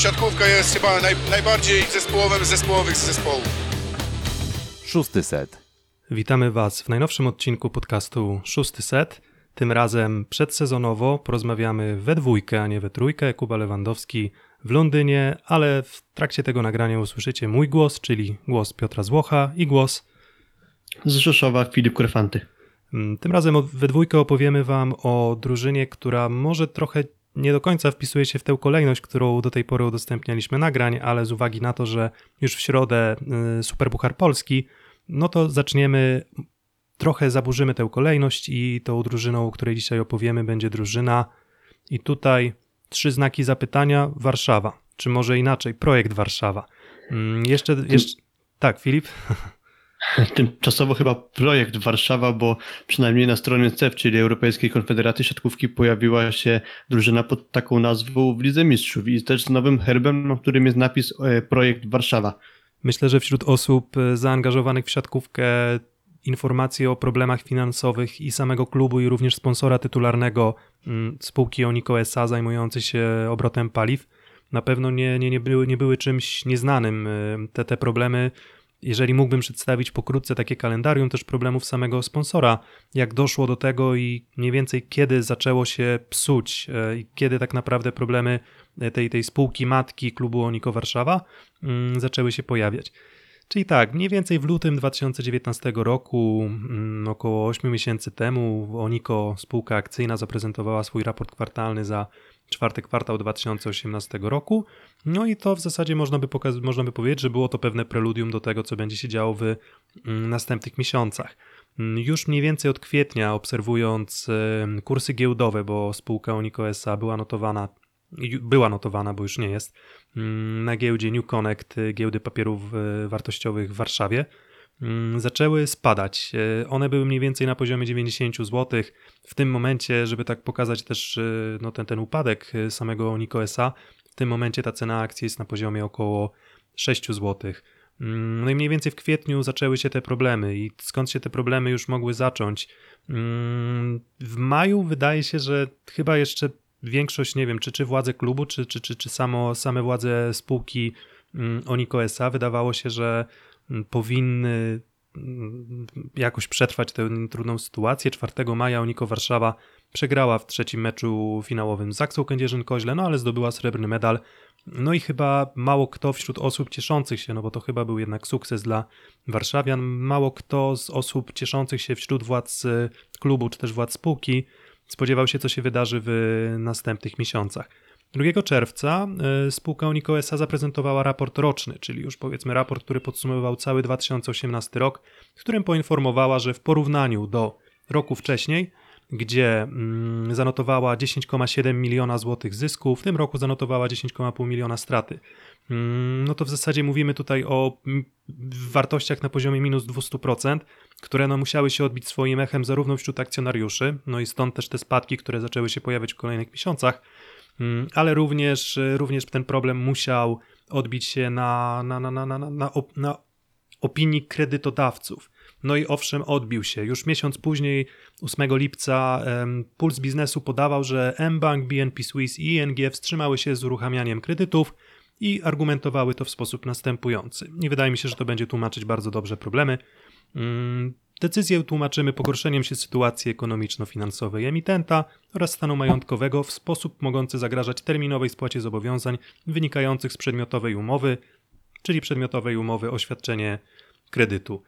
siatkówka jest chyba naj, najbardziej zespołowym z zespołowych z zespołów. Szósty set. Witamy Was w najnowszym odcinku podcastu Szósty Set. Tym razem przedsezonowo porozmawiamy we dwójkę, a nie we trójkę. Kuba Lewandowski w Londynie, ale w trakcie tego nagrania usłyszycie mój głos, czyli głos Piotra Złocha i głos z Rzeszowa Filip Krefanty. Mm, tym razem we dwójkę opowiemy Wam o drużynie, która może trochę nie do końca wpisuje się w tę kolejność, którą do tej pory udostępnialiśmy nagrań, ale z uwagi na to, że już w środę y, Superbuchar Polski, no to zaczniemy, trochę zaburzymy tę kolejność i tą drużyną, o której dzisiaj opowiemy, będzie drużyna i tutaj trzy znaki zapytania Warszawa, czy może inaczej, projekt Warszawa. Mm, jeszcze, jeszcze... tak, Filip? Tymczasowo chyba projekt Warszawa, bo przynajmniej na stronie CEF, czyli Europejskiej Konfederacji Siatkówki, pojawiła się drużyna pod taką nazwą w Lidze Mistrzów i też z nowym herbem, na którym jest napis e, projekt Warszawa. Myślę, że wśród osób e, zaangażowanych w siatkówkę informacje o problemach finansowych i samego klubu i również sponsora tytularnego mm, spółki Oniko SA zajmującej się obrotem paliw na pewno nie, nie, nie, były, nie były czymś nieznanym. E, te, te problemy jeżeli mógłbym przedstawić pokrótce takie kalendarium też problemów samego sponsora, jak doszło do tego i mniej więcej kiedy zaczęło się psuć e, i kiedy tak naprawdę problemy e, tej, tej spółki matki klubu Oniko Warszawa mm, zaczęły się pojawiać. Czyli tak, mniej więcej w lutym 2019 roku, mm, około 8 miesięcy temu, Oniko, spółka akcyjna, zaprezentowała swój raport kwartalny za czwarty kwartał 2018 roku. No i to w zasadzie można by, można by powiedzieć, że było to pewne preludium do tego, co będzie się działo w mm, następnych miesiącach. Mm, już mniej więcej od kwietnia, obserwując kursy giełdowe, bo spółka Oniko SA była notowana, była notowana, bo już nie jest, mm, na giełdzie New Connect, giełdy papierów e, wartościowych w Warszawie, zaczęły spadać. E, one były mniej więcej na poziomie 90 zł. W tym momencie, żeby tak pokazać też e, no, ten, ten upadek e, samego Niko SA, w tym momencie ta cena akcji jest na poziomie około 6 zł. Mm, no i mniej więcej w kwietniu zaczęły się te problemy i skąd się te problemy już mogły zacząć? Mm, w maju wydaje się, że chyba jeszcze większość, nie wiem, czy, czy władze klubu, czy, czy, czy, czy samo, same władze spółki Oniko SA wydawało się, że powinny jakoś przetrwać tę trudną sytuację. 4 maja Uniko Warszawa przegrała w trzecim meczu finałowym z Zaksą Kędzierzyn-Koźle, no ale zdobyła srebrny medal. No i chyba mało kto wśród osób cieszących się, no bo to chyba był jednak sukces dla warszawian, mało kto z osób cieszących się wśród władz klubu czy też władz spółki spodziewał się, co się wydarzy w następnych miesiącach. 2 czerwca e, spółka Unico SA zaprezentowała raport roczny, czyli już powiedzmy raport, który podsumowywał cały 2018 rok, w którym poinformowała, że w porównaniu do roku wcześniej, gdzie mm, zanotowała 10,7 miliona złotych zysku, w tym roku zanotowała 10,5 miliona straty. Mm, no to w zasadzie mówimy tutaj o wartościach na poziomie minus 200%, które no musiały się odbić swoim echem zarówno wśród akcjonariuszy, no i stąd też te spadki, które zaczęły się pojawiać w kolejnych miesiącach, Mm, ale również, również ten problem musiał odbić się na, na, na, na, na, na, na opinii kredytodawców. No i owszem, odbił się. Już miesiąc później, 8 lipca, Puls Biznesu podawał, że mBank, BNP Swiss i ING wstrzymały się z uruchamianiem kredytów i argumentowały to w sposób następujący. Nie wydaje mi się, że to będzie tłumaczyć bardzo dobrze problemy. Decyzję tłumaczymy pogorszeniem się sytuacji ekonomiczno-finansowej emitenta oraz stanu majątkowego w sposób mogący zagrażać terminowej spłacie zobowiązań wynikających z przedmiotowej umowy, czyli przedmiotowej umowy o świadczenie kredytu.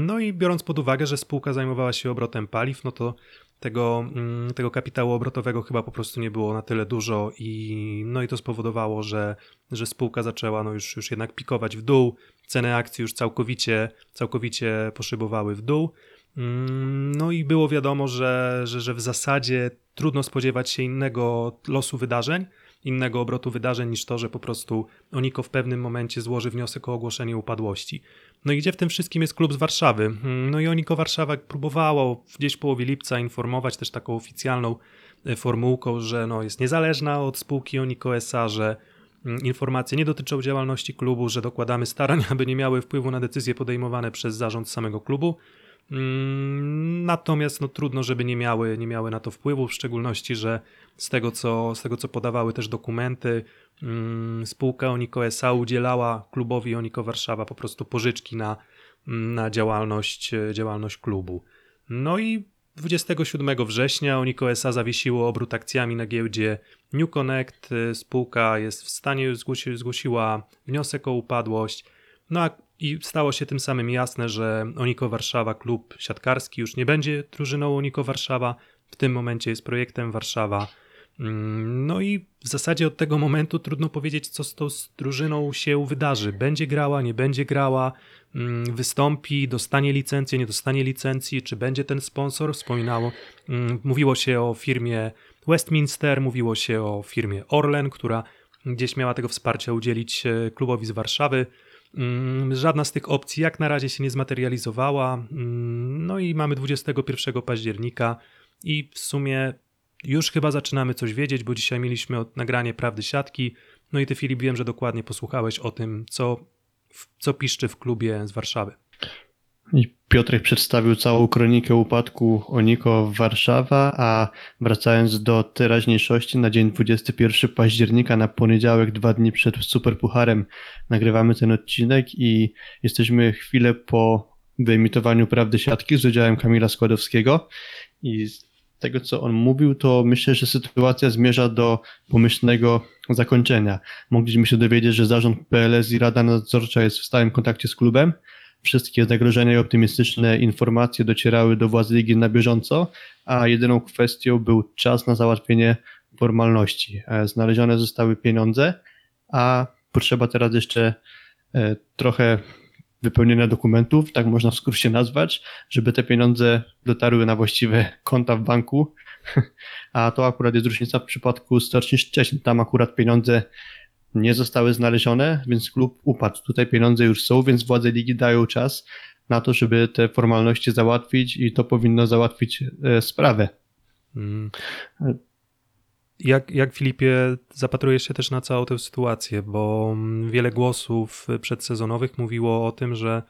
No i biorąc pod uwagę, że spółka zajmowała się obrotem paliw, no to tego, mm, tego kapitału obrotowego chyba po prostu nie było na tyle dużo i no i to spowodowało, że, że spółka zaczęła no już, już jednak pikować w dół, ceny akcji już całkowicie, całkowicie poszybowały w dół. Mm, no i było wiadomo, że, że, że w zasadzie trudno spodziewać się innego losu wydarzeń, innego obrotu wydarzeń niż to, że po prostu Oniko w pewnym momencie złoży wniosek o ogłoszenie upadłości. No i gdzie w tym wszystkim jest klub z Warszawy? Mm, no i Oniko Warszawa próbowało gdzieś w połowie lipca informować też taką oficjalną e, formułką, że no jest niezależna od spółki Oniko SA, że mm, informacje nie dotyczą działalności klubu, że dokładamy starań, aby nie miały wpływu na decyzje podejmowane przez zarząd samego klubu. Mm, Natomiast no, trudno, żeby nie miały, nie miały na to wpływu, w szczególności, że z tego, co, z tego, co podawały też dokumenty, mm, spółka Oniko SA udzielała klubowi Oniko Warszawa po prostu pożyczki na, na działalność, działalność klubu. No i 27 września Oniko SA zawiesiło obrót akcjami na giełdzie New Connect. Spółka jest w stanie, zgłosi, zgłosiła wniosek o upadłość. No a i stało się tym samym jasne, że Oniko Warszawa, klub siatkarski, już nie będzie drużyną Oniko Warszawa. W tym momencie jest projektem Warszawa. Mm, No i w zasadzie od tego momentu trudno powiedzieć, co z tą drużyną się wydarzy. Będzie grała, nie będzie grała, mm, wystąpi, dostanie licencję, nie dostanie licencji, czy będzie ten sponsor. Wspominało, mm, mówiło się o firmie Westminster, mówiło się o firmie Orlen, która gdzieś miała tego wsparcia udzielić e, klubowi z Warszawy. Mm, Żadna z tych opcji jak na razie się nie zmaterializowała. Mm, No i mamy 21 października i w sumie już chyba zaczynamy coś wiedzieć, bo dzisiaj mieliśmy nagranie Prawdy Siatki. No i ty Filip, wiem, że dokładnie posłuchałeś o tym, co, co piszczy w klubie z Warszawy. I Piotrek przedstawił całą kronikę upadku Oniko Warszawa, a wracając do teraźniejszości, na dzień 21 października, na poniedziałek, dwa dni przed Superpucharem, nagrywamy ten odcinek i jesteśmy chwilę po wyemitowaniu Prawdy Siatki z udziałem Kamila Składowskiego i z tego, co on mówił, to myślę, że sytuacja zmierza do pomyślnego zakończenia. Mogliśmy się dowiedzieć, że zarząd PLS i Rada Nadzorcza jest w stałym kontakcie z klubem, Wszystkie zagrożenia i optymistyczne informacje docierały do władz ligi na bieżąco, a jedyną kwestią był czas na załatwienie formalności. E, Znalezione zostały pieniądze, a potrzeba teraz jeszcze e, trochę wypełnienia dokumentów, tak można w skrócie nazwać, żeby te pieniądze dotarły na właściwe konta w banku. A to akurat jest różnica w przypadku Stoczni Szczecin. Tam akurat pieniądze nie zostały znalezione, więc klub upadł. Tutaj pieniądze już są, więc władze ligi dają czas na to, żeby te formalności załatwić i to powinno załatwić e, sprawę. Mm. Jak, jak Filipie, zapatrujesz się też na całą tę sytuację, bo mm, wiele głosów przedsezonowych mówiło o tym, że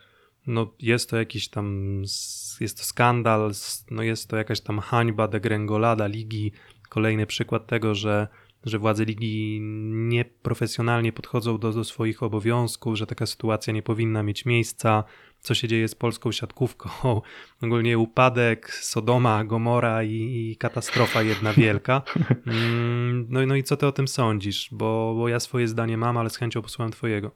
no jest to jakiś tam, jest to skandal, no jest to jakaś tam hańba, degrengolada ligi, kolejny przykład tego, że, że władze ligi nieprofesjonalnie podchodzą do, do swoich obowiązków, że taka sytuacja nie powinna mieć miejsca, co się dzieje z polską siatkówką, ogólnie upadek, Sodoma, Gomora i, i katastrofa jedna wielka. Mm, No, i- no i co ty o tym sądzisz? Bo, bo ja swoje zdanie mam, ale z chęcią posłucham twojego.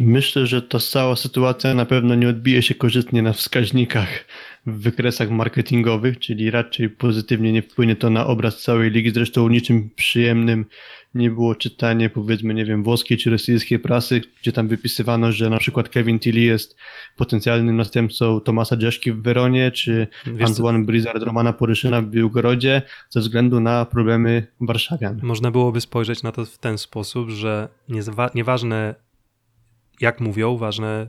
Myślę, że ta cała sytuacja na pewno nie odbije się korzystnie na wskaźnikach w wykresach marketingowych, czyli raczej pozytywnie nie wpłynie to na obraz całej ligi. Zresztą niczym przyjemnym nie było czytanie, powiedzmy, nie wiem, włoskiej czy rosyjskiej prasy, gdzie tam wypisywano, że na przykład Kevin Tilly jest potencjalnym następcą Tomasa Dzieszki w Weronie, czy Wiesz, Antoine Blizzard Romana Poryszyna w Biłgorodzie ze względu na problemy warszawian. można byłoby spojrzeć na to w ten sposób, że nieważne jak mówią, ważne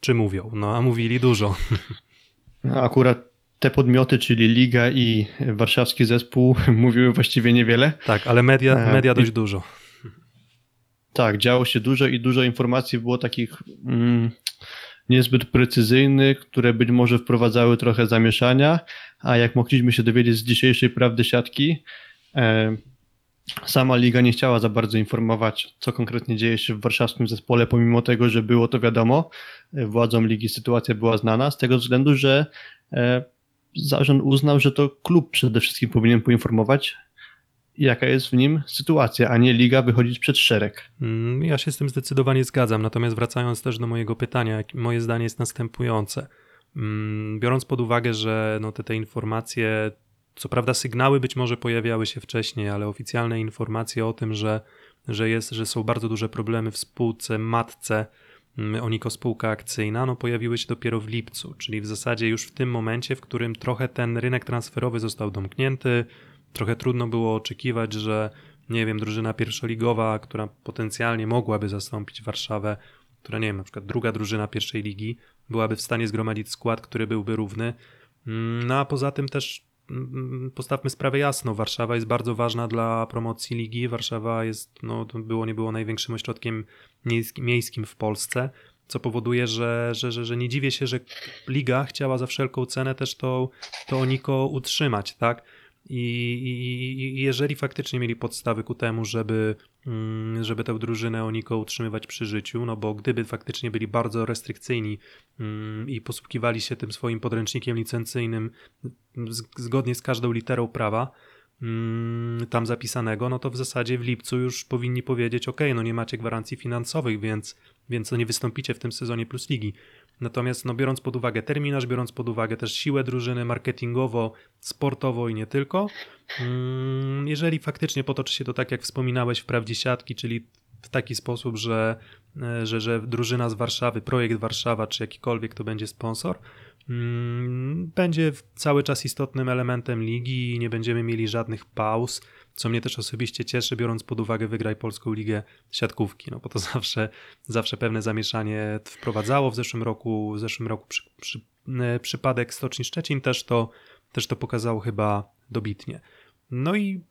czy mówią. No a mówili dużo. No, Akurat te podmioty, czyli Liga i warszawski zespół, mówiły właściwie niewiele. Tak, ale media, E, media i- dość dużo. Tak, działo się dużo i dużo informacji było takich mm, niezbyt precyzyjnych, które być może wprowadzały trochę zamieszania, a jak mogliśmy się dowiedzieć z dzisiejszej prawdy siatki, e, sama liga nie chciała za bardzo informować, co konkretnie dzieje się w warszawskim zespole, pomimo tego, że było to wiadomo. E, Władzom ligi sytuacja była znana, z tego względu, że e, zarząd uznał, że to klub przede wszystkim powinien poinformować, jaka jest w nim sytuacja, a nie liga wychodzić przed szereg. Mm, Ja się z tym zdecydowanie zgadzam. Natomiast wracając też do mojego pytania, moje zdanie jest następujące. Mm, Biorąc pod uwagę, że no te, te informacje, co prawda sygnały być może pojawiały się wcześniej, ale oficjalne informacje o tym, że, że, jest, że są bardzo duże problemy w spółce matce mm, Oniko spółka akcyjna, no pojawiły się dopiero w lipcu, czyli w zasadzie już w tym momencie, w którym trochę ten rynek transferowy został domknięty, trochę trudno było oczekiwać, że nie wiem, drużyna pierwszoligowa, która potencjalnie mogłaby zastąpić Warszawę, która nie wiem, na przykład druga drużyna pierwszej ligi, byłaby w stanie zgromadzić skład, który byłby równy. Mm, No a poza tym też postawmy sprawę jasno, Warszawa jest bardzo ważna dla promocji ligi. Warszawa jest, no było nie było największym ośrodkiem miejskim w Polsce, co powoduje, że, że, że, że nie dziwię się, że liga chciała za wszelką cenę też to, to Oniko utrzymać, tak? I, i, jeżeli faktycznie mieli podstawy ku temu, żeby, mm, żeby tę drużynę Oniko utrzymywać przy życiu, no bo gdyby faktycznie byli bardzo restrykcyjni mm, i posługiwali się tym swoim podręcznikiem licencyjnym zgodnie z każdą literą prawa, mm, tam zapisanego, no to w zasadzie w lipcu już powinni powiedzieć, ok, no nie macie gwarancji finansowych, więc, więc no nie wystąpicie w tym sezonie Plus Ligi. Natomiast no, biorąc pod uwagę terminarz, biorąc pod uwagę też siłę drużyny marketingowo, sportowo i nie tylko, mm, jeżeli faktycznie potoczy się to tak, jak wspominałeś, wprawdzie siatki, czyli w taki sposób, że, e, że, że drużyna z Warszawy, projekt Warszawa, czy jakikolwiek to będzie sponsor, będzie w- cały czas istotnym elementem ligi i nie będziemy mieli żadnych pauz, co mnie też osobiście cieszy, biorąc pod uwagę wygraj Polską Ligę Siatkówki, no bo to zawsze, zawsze pewne zamieszanie wprowadzało w zeszłym roku, w zeszłym roku przy, przy, e, przypadek Stoczni Szczecin też to, też to pokazało chyba dobitnie. No i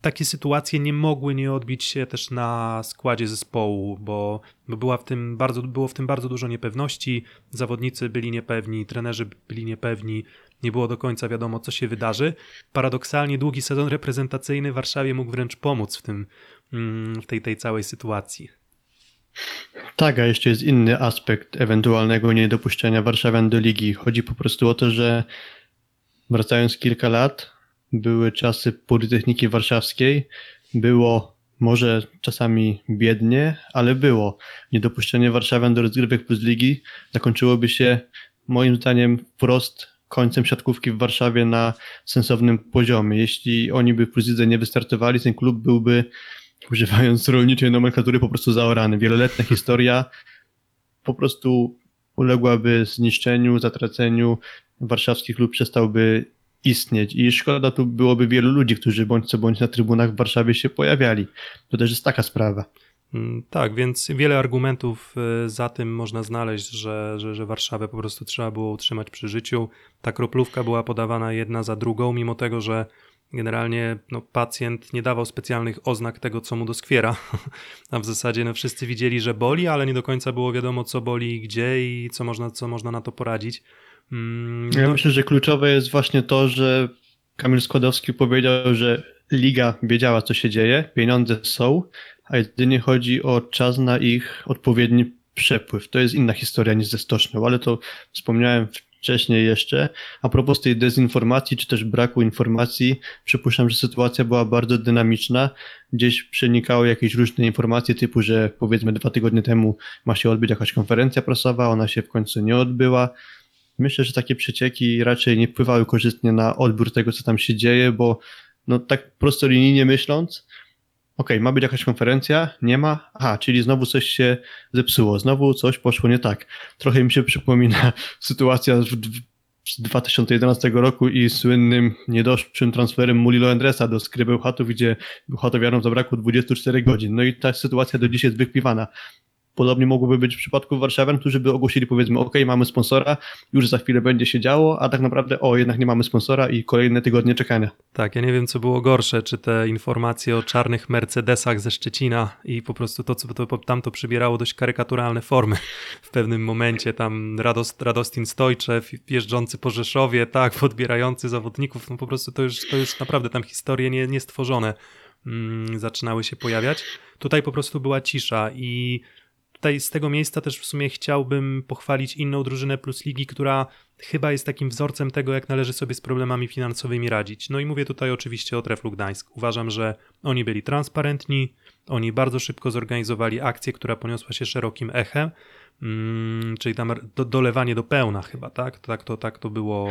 takie sytuacje nie mogły nie odbić się też na składzie zespołu, bo, była w tym bardzo, było w tym bardzo dużo niepewności. Zawodnicy byli niepewni, trenerzy byli niepewni, nie było do końca wiadomo, co się wydarzy. Paradoksalnie długi sezon reprezentacyjny Warszawie mógł wręcz pomóc w tym, mm, w tej, tej całej sytuacji. Tak, a jeszcze jest inny aspekt ewentualnego niedopuszczenia Warszawian do ligi. Chodzi po prostu o to, że wracając kilka lat, były czasy Politechniki Warszawskiej, było może czasami biednie, ale było. Niedopuszczenie Warszawian do rozgrywek plus ligi zakończyłoby się moim zdaniem wprost końcem siatkówki w Warszawie na sensownym poziomie. Jeśli oni by w plus lidze nie wystartowali, ten klub byłby używając rolniczej nomenklatury, po prostu zaorany. Wieloletnia historia po prostu uległaby zniszczeniu, zatraceniu. Warszawski klub przestałby istnieć i szkoda tu byłoby wielu ludzi, którzy bądź co bądź na trybunach w Warszawie się pojawiali. To też jest taka sprawa. Mm, Tak, więc wiele argumentów y, za tym można znaleźć, że, że, że Warszawę po prostu trzeba było utrzymać przy życiu. Ta kroplówka była podawana jedna za drugą, mimo tego, że generalnie no, pacjent nie dawał specjalnych oznak tego, co mu doskwiera. A w zasadzie no, wszyscy widzieli, że boli, ale nie do końca było wiadomo, co boli i gdzie i co można, co można na to poradzić. Mm, Ja no, myślę, że kluczowe jest właśnie to, że Kamil Składowski powiedział, że liga wiedziała, co się dzieje, pieniądze są, a jedynie chodzi o czas na ich odpowiedni przepływ. To jest inna historia niż ze Stocznią, ale to wspomniałem wcześniej jeszcze. A propos tej dezinformacji, czy też braku informacji, przypuszczam, że sytuacja była bardzo dynamiczna. Gdzieś przenikały jakieś różne informacje typu, że powiedzmy dwa tygodnie temu ma się odbyć jakaś konferencja prasowa, ona się w końcu nie odbyła. Myślę, że takie przecieki raczej nie wpływały korzystnie na odbiór tego, co tam się dzieje, bo no tak prostolinijnie myśląc, okej, ma być jakaś konferencja, nie ma, aha, czyli znowu coś się zepsuło, znowu coś poszło nie tak. Trochę mi się przypomina sytuacja z, z 2011 roku i słynnym niedoszłym transferem Mulilo Endresa do Skrybeł Chatów, gdzie Chatowianom zabrakło 24 godzin. No i ta sytuacja do dzisiaj jest wykpiwana. Podobnie mogłoby być w przypadku Warszawian, którzy by ogłosili powiedzmy, ok, mamy sponsora, już za chwilę będzie się działo, a tak naprawdę, o, jednak nie mamy sponsora i kolejne tygodnie czekania. Tak, ja nie wiem, co było gorsze, czy te informacje o czarnych Mercedesach ze Szczecina i po prostu to, co to, tam to przybierało dość karykaturalne formy w pewnym momencie, tam Radost, Radostin Stojczew, jeżdżący po Rzeszowie, tak, podbierający zawodników, no po prostu to już, to już naprawdę tam historie nie, niestworzone mm, zaczynały się pojawiać. Tutaj po prostu była cisza i tutaj z tego miejsca też w sumie chciałbym pochwalić inną drużynę Plus Ligi, która chyba jest takim wzorcem tego, jak należy sobie z problemami finansowymi radzić. No i mówię tutaj oczywiście o Treflu Gdańsk. Uważam, że oni byli transparentni, oni bardzo szybko zorganizowali akcję, która poniosła się szerokim echem, mm, czyli tam do, dolewanie do pełna chyba, tak? Tak to, tak to było...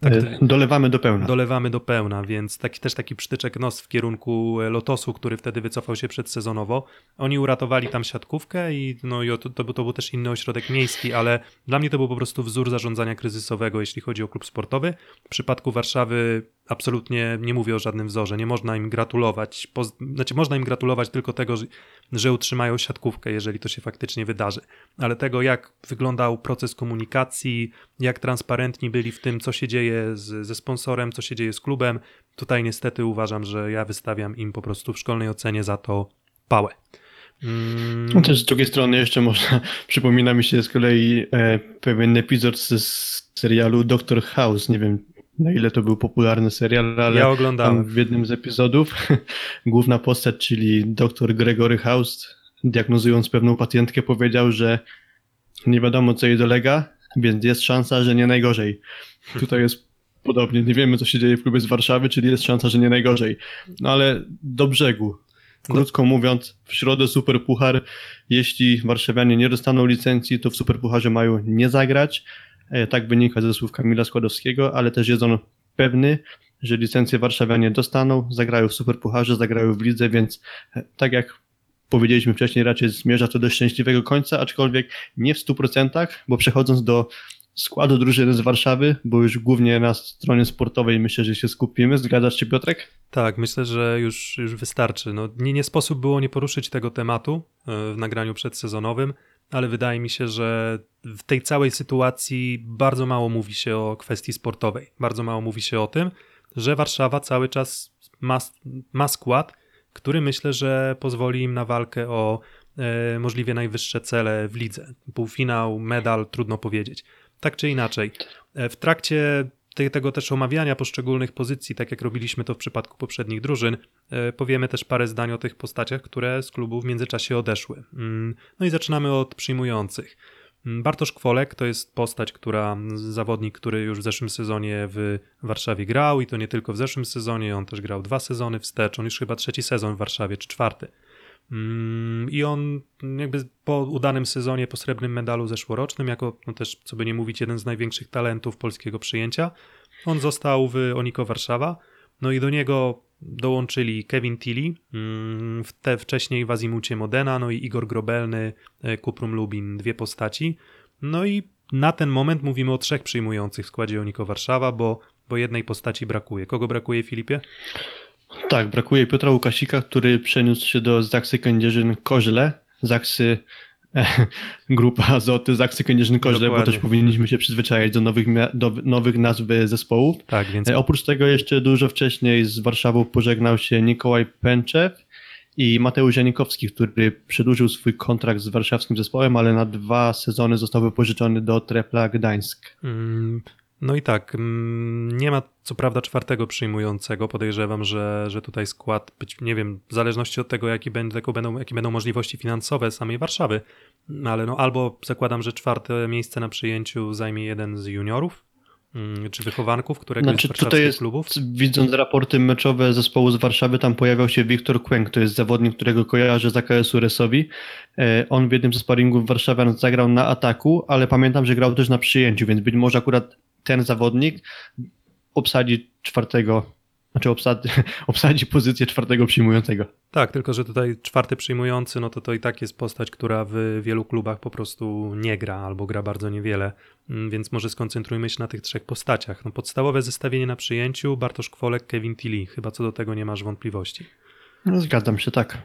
Tak E, Dolewamy do pełna. dolewamy do pełna, więc taki, też taki przytyczek nos w kierunku e, Lotosu, który wtedy wycofał się przedsezonowo. Oni uratowali tam siatkówkę i, no, i to, to, był- to był też inny ośrodek miejski, ale dla mnie to był po prostu wzór zarządzania kryzysowego, jeśli chodzi o klub sportowy. W przypadku Warszawy absolutnie nie mówię o żadnym wzorze, nie można im gratulować. Poz... Znaczy, można im gratulować tylko tego, że, że utrzymają siatkówkę, jeżeli to się faktycznie wydarzy. Ale tego, jak wyglądał proces komunikacji, jak transparentni byli w tym, co się dzieje z, ze sponsorem, co się dzieje z klubem, tutaj niestety uważam, że ja wystawiam im po prostu w szkolnej ocenie za to pałę. Mm, No też z drugiej strony jeszcze można, przypomina mi się z kolei e, pewien epizod z, z serialu Doctor House. Nie wiem na ile to był popularny serial, ale ja oglądałem. w jednym z epizodów główna postać, czyli dr Gregory House, diagnozując pewną pacjentkę powiedział, że nie wiadomo co jej dolega, więc jest szansa, że nie najgorzej. Tutaj jest podobnie, nie wiemy co się dzieje w klubie z Warszawy, czyli jest szansa, że nie najgorzej. No ale do brzegu. Krótko mówiąc, w środę Super Puchar, jeśli warszawianie nie dostaną licencji, to w Super Pucharze mają nie zagrać. E, Tak wynika ze słów Kamila Składowskiego, ale też jest on pewny, że licencję warszawianie dostaną, zagrają w Super Pucharze, zagrają w lidze, więc e, tak jak powiedzieliśmy wcześniej, raczej zmierza to do szczęśliwego końca, aczkolwiek nie w 100%, bo przechodząc do składu drużyny z Warszawy, bo już głównie na stronie sportowej myślę, że się skupimy. Zgadzasz się, Piotrek? Tak, myślę, że już, już wystarczy. No, nie, nie sposób było nie poruszyć tego tematu e, w nagraniu przedsezonowym, ale wydaje mi się, że w tej całej sytuacji bardzo mało mówi się o kwestii sportowej. Bardzo mało mówi się o tym, że Warszawa cały czas ma, ma skład, który myślę, że pozwoli im na walkę o e, możliwie najwyższe cele w lidze. Półfinał, medal, trudno powiedzieć. Tak czy inaczej, e, w trakcie te- tego też omawiania poszczególnych pozycji, tak jak robiliśmy to w przypadku poprzednich drużyn, e, powiemy też parę zdań o tych postaciach, które z klubu w międzyczasie odeszły. Mm, No i zaczynamy od przyjmujących. Mm, Bartosz Kwolek to jest postać, która, zawodnik, który już w zeszłym sezonie w Warszawie grał i to nie tylko w zeszłym sezonie, on też grał dwa sezony wstecz, on już chyba trzeci sezon w Warszawie, czy czwarty. Mm, I on jakby po udanym sezonie, po srebrnym medalu zeszłorocznym, jako no też, co by nie mówić, jeden z największych talentów polskiego przyjęcia, on został w Oniko Warszawa, no i do niego dołączyli Kevin Tilly, mm, w te wcześniej w Azimucie Modena, no i Igor Grobelny, e, Kuprum Lubin, dwie postaci. No i na ten moment mówimy o trzech przyjmujących w składzie Oniko Warszawa, bo, bo jednej postaci brakuje. Kogo brakuje, Filipie? Tak, brakuje Piotra Łukasika, który przeniósł się do Zaksy Kędzierzyn-Koźle. Zaksy, e, grupa Azoty, Zaksy Kędzierzyn-Koźle, bo też powinniśmy się przyzwyczaić do nowych, do nowych nazw zespołów. Tak, więc E, oprócz tego jeszcze dużo wcześniej z Warszawą pożegnał się Nikołaj Pęczew i Mateusz Janikowski, który przedłużył swój kontrakt z warszawskim zespołem, ale na dwa sezony został wypożyczony do Trepla Gdańsk. Mm, No i tak, mm, nie ma co prawda czwartego przyjmującego. Podejrzewam, że, że tutaj skład, być, nie wiem, w zależności od tego, jakie będą, jakie będą możliwości finansowe samej Warszawy, No ale no albo zakładam, że czwarte miejsce na przyjęciu zajmie jeden z juniorów, mm, czy wychowanków, któregoś Znaczy z tutaj jest, klubów. widząc raporty meczowe zespołu z Warszawy, tam pojawiał się Wiktor Kłęk, to jest zawodnik, którego kojarzę z AKS-u Resowi. E, On w jednym ze sparingów Warszawian zagrał na ataku, ale pamiętam, że grał też na przyjęciu, więc być może akurat ten zawodnik obsadzi czwartego, znaczy obsadzi, obsadzi pozycję czwartego przyjmującego. Tak, tylko że tutaj czwarty przyjmujący, no to to i tak jest postać, która w wielu klubach po prostu nie gra albo gra bardzo niewiele, Mm, więc może skoncentrujmy się na tych trzech postaciach. No podstawowe zestawienie na przyjęciu, Bartosz Kwolek, Kevin Tilly, chyba co do tego nie masz wątpliwości. No, zgadzam się, tak.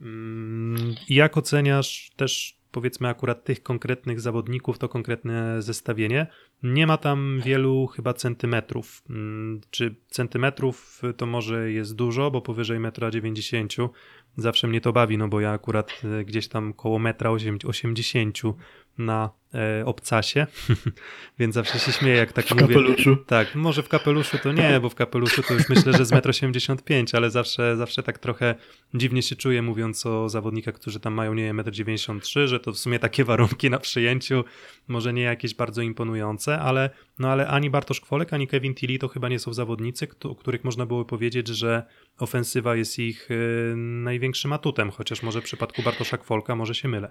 Mm, jak oceniasz też powiedzmy akurat tych konkretnych zawodników, to konkretne zestawienie? Nie ma tam wielu chyba centymetrów. Mm, Czy centymetrów to może jest dużo, bo powyżej 1,90 m zawsze mnie to bawi, no bo ja akurat e, gdzieś tam koło 1,80 m na e, obcasie, więc zawsze się śmieję jak tak W mówię. kapeluszu. Tak, może w kapeluszu to nie, bo w kapeluszu to już myślę, że z 1,85 m, ale zawsze, zawsze tak trochę dziwnie się czuję mówiąc o zawodnikach, którzy tam mają, nie wiem, 1,93 m, że to w sumie takie warunki na przyjęciu, może nie jakieś bardzo imponujące, ale, no ale ani Bartosz Kwolek, ani Kevin Tilly to chyba nie są zawodnicy, o których można było powiedzieć, że ofensywa jest ich y, największym atutem, chociaż może w przypadku Bartosza Kwolka może się mylę.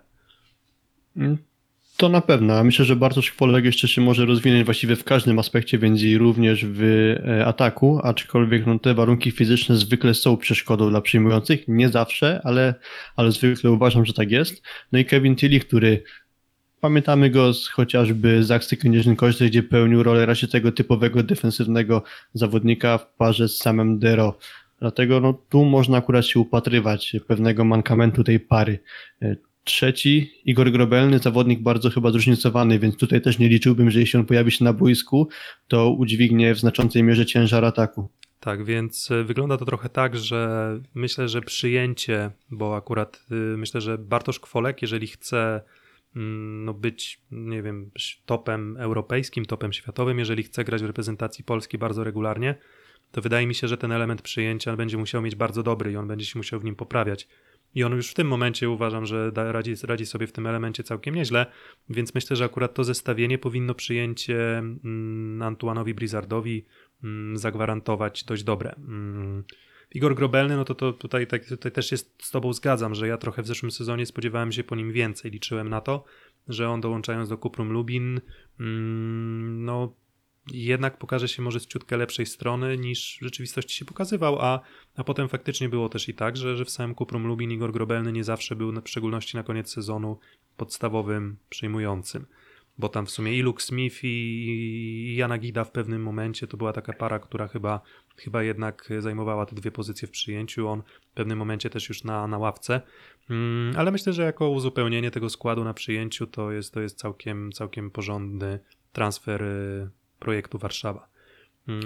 To na pewno. a Myślę, że Bartosz Kwolek jeszcze się może rozwinąć właściwie w każdym aspekcie, więc i również w e, ataku, aczkolwiek no, te warunki fizyczne zwykle są przeszkodą dla przyjmujących. Nie zawsze, ale, ale zwykle uważam, że tak jest. No i Kevin Tilly, który pamiętamy go z chociażby z akcji Kędzierzyn Koźle, gdzie pełnił rolę raczej tego typowego defensywnego zawodnika w parze z samym Dero. Dlatego no, tu można akurat się upatrywać pewnego mankamentu tej pary. Trzeci, Igor Grobelny, zawodnik bardzo chyba zróżnicowany, więc tutaj też nie liczyłbym, że jeśli on pojawi się na boisku, to udźwignie w znaczącej mierze ciężar ataku. Tak, więc y, wygląda to trochę tak, że myślę, że przyjęcie, bo akurat y, myślę, że Bartosz Kwolek, jeżeli chce mm, no, być, nie wiem, topem europejskim, topem światowym, jeżeli chce grać w reprezentacji Polski bardzo regularnie, to wydaje mi się, że ten element przyjęcia będzie musiał mieć bardzo dobry i on będzie się musiał w nim poprawiać. I on już w tym momencie uważam, że da, radzi, radzi sobie w tym elemencie całkiem nieźle, więc myślę, że akurat to zestawienie powinno przyjęcie mm, Antuanowi Blizzardowi mm, zagwarantować dość dobre. Mm. Igor Grobelny, no to, to tutaj, tak, tutaj też jest z tobą zgadzam, że ja trochę w zeszłym sezonie spodziewałem się po nim więcej, liczyłem na to, że on dołączając do Kuprum Lubin, mm, no jednak pokaże się może z ciutkę lepszej strony niż w rzeczywistości się pokazywał, a, a potem faktycznie było też i tak, że, że w samym Kuprum Lubin Igor Grobelny nie zawsze był, w szczególności na koniec sezonu, podstawowym, przyjmującym. Bo tam w sumie i Luke Smith i, i Jana Gida w pewnym momencie to była taka para, która chyba, chyba jednak zajmowała te dwie pozycje w przyjęciu. On w pewnym momencie też już na, na ławce. Mm, ale myślę, że jako uzupełnienie tego składu na przyjęciu to jest, to jest całkiem, całkiem porządny transfer y, projektu Warszawa.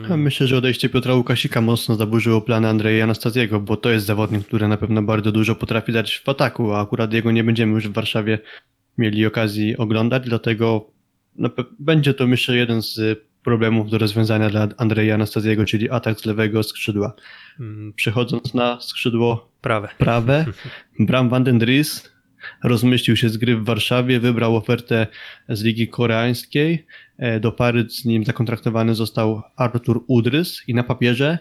Ja myślę, że odejście Piotra Łukasika mocno zaburzyło plany Andrzeja Anastaziego, bo to jest zawodnik, który na pewno bardzo dużo potrafi dać w ataku, a akurat jego nie będziemy już w Warszawie mieli okazji oglądać, dlatego no, będzie to myślę jeden z problemów do rozwiązania dla Andrzeja Anastaziego, czyli atak z lewego skrzydła. Mm, Przechodząc na skrzydło Prawe. prawe, Bram van den Dries rozmyślił się z gry w Warszawie, wybrał ofertę z Ligi Koreańskiej. E, Do pary z nim zakontraktowany został Artur Udrys i na papierze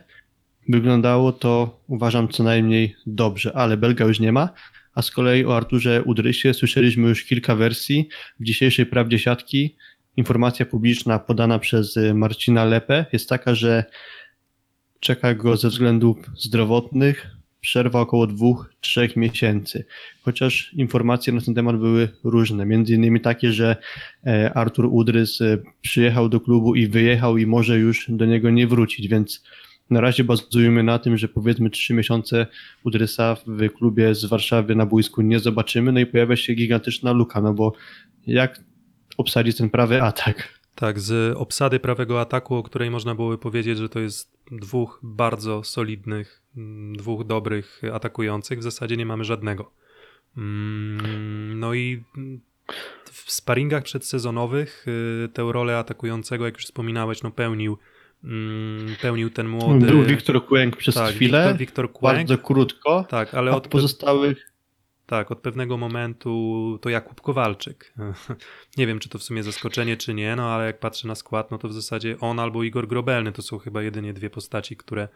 wyglądało to, uważam, co najmniej dobrze, ale Belga już nie ma. A z kolei o Arturze Udrysie słyszeliśmy już kilka wersji. W dzisiejszej prawdzie siatki informacja publiczna podana przez y, Marcina Lepę jest taka, że czeka go ze względów zdrowotnych przerwa około dwóch, trzech miesięcy. Chociaż informacje na ten temat były różne. Między innymi takie, że e, Artur Udrys e, przyjechał do klubu i wyjechał i może już do niego nie wrócić, więc na razie bazujemy na tym, że powiedzmy trzy miesiące Udrysa w klubie z Warszawy na boisku nie zobaczymy, no i pojawia się gigantyczna luka, no bo jak obsadzić ten prawy atak? Tak, z obsady prawego ataku, o której można byłoby powiedzieć, że to jest dwóch bardzo solidnych, mm, dwóch dobrych atakujących, w zasadzie nie mamy żadnego. Mm, No i w sparingach przedsezonowych y, tę rolę atakującego, jak już wspominałeś, no pełnił, mm, pełnił ten młody... Był Wiktor Kłęk przez tak, chwilę, Wiktor, Wiktor Kłęk, bardzo krótko, tak, ale od pozostałych Tak, od pewnego momentu to Jakub Kowalczyk. Nie wiem, czy to w sumie zaskoczenie, czy nie, no ale jak patrzę na skład, no to w zasadzie on albo Igor Grobelny to są chyba jedynie dwie postaci, które,